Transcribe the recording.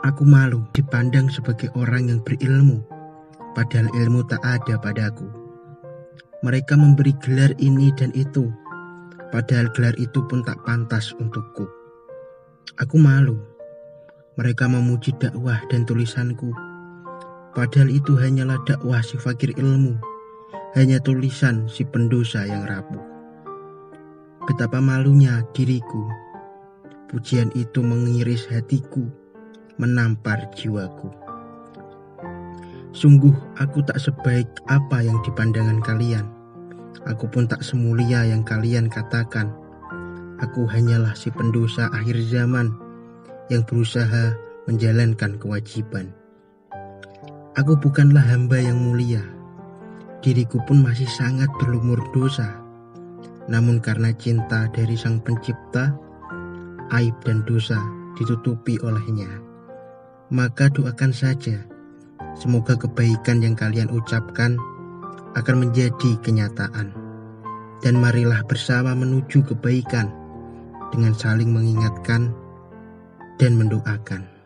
Aku malu dipandang sebagai orang yang berilmu, padahal ilmu tak ada padaku. Mereka memberi gelar ini dan itu, padahal gelar itu pun tak pantas untukku. Aku malu. Mereka memuji dakwah dan tulisanku, padahal itu hanyalah dakwah si fakir ilmu, hanya tulisan si pendosa yang rapuh. Betapa malunya diriku. Pujian itu mengiris hatiku menampar jiwaku. Sungguh aku tak sebaik apa yang dipandangan kalian. Aku pun tak semulia yang kalian katakan. Aku hanyalah si pendosa akhir zaman yang berusaha menjalankan kewajiban. Aku bukanlah hamba yang mulia. Diriku pun masih sangat berlumur dosa. Namun karena cinta dari Sang Pencipta, aib dan dosa ditutupi olehnya maka doakan saja. Semoga kebaikan yang kalian ucapkan akan menjadi kenyataan. Dan marilah bersama menuju kebaikan dengan saling mengingatkan dan mendoakan.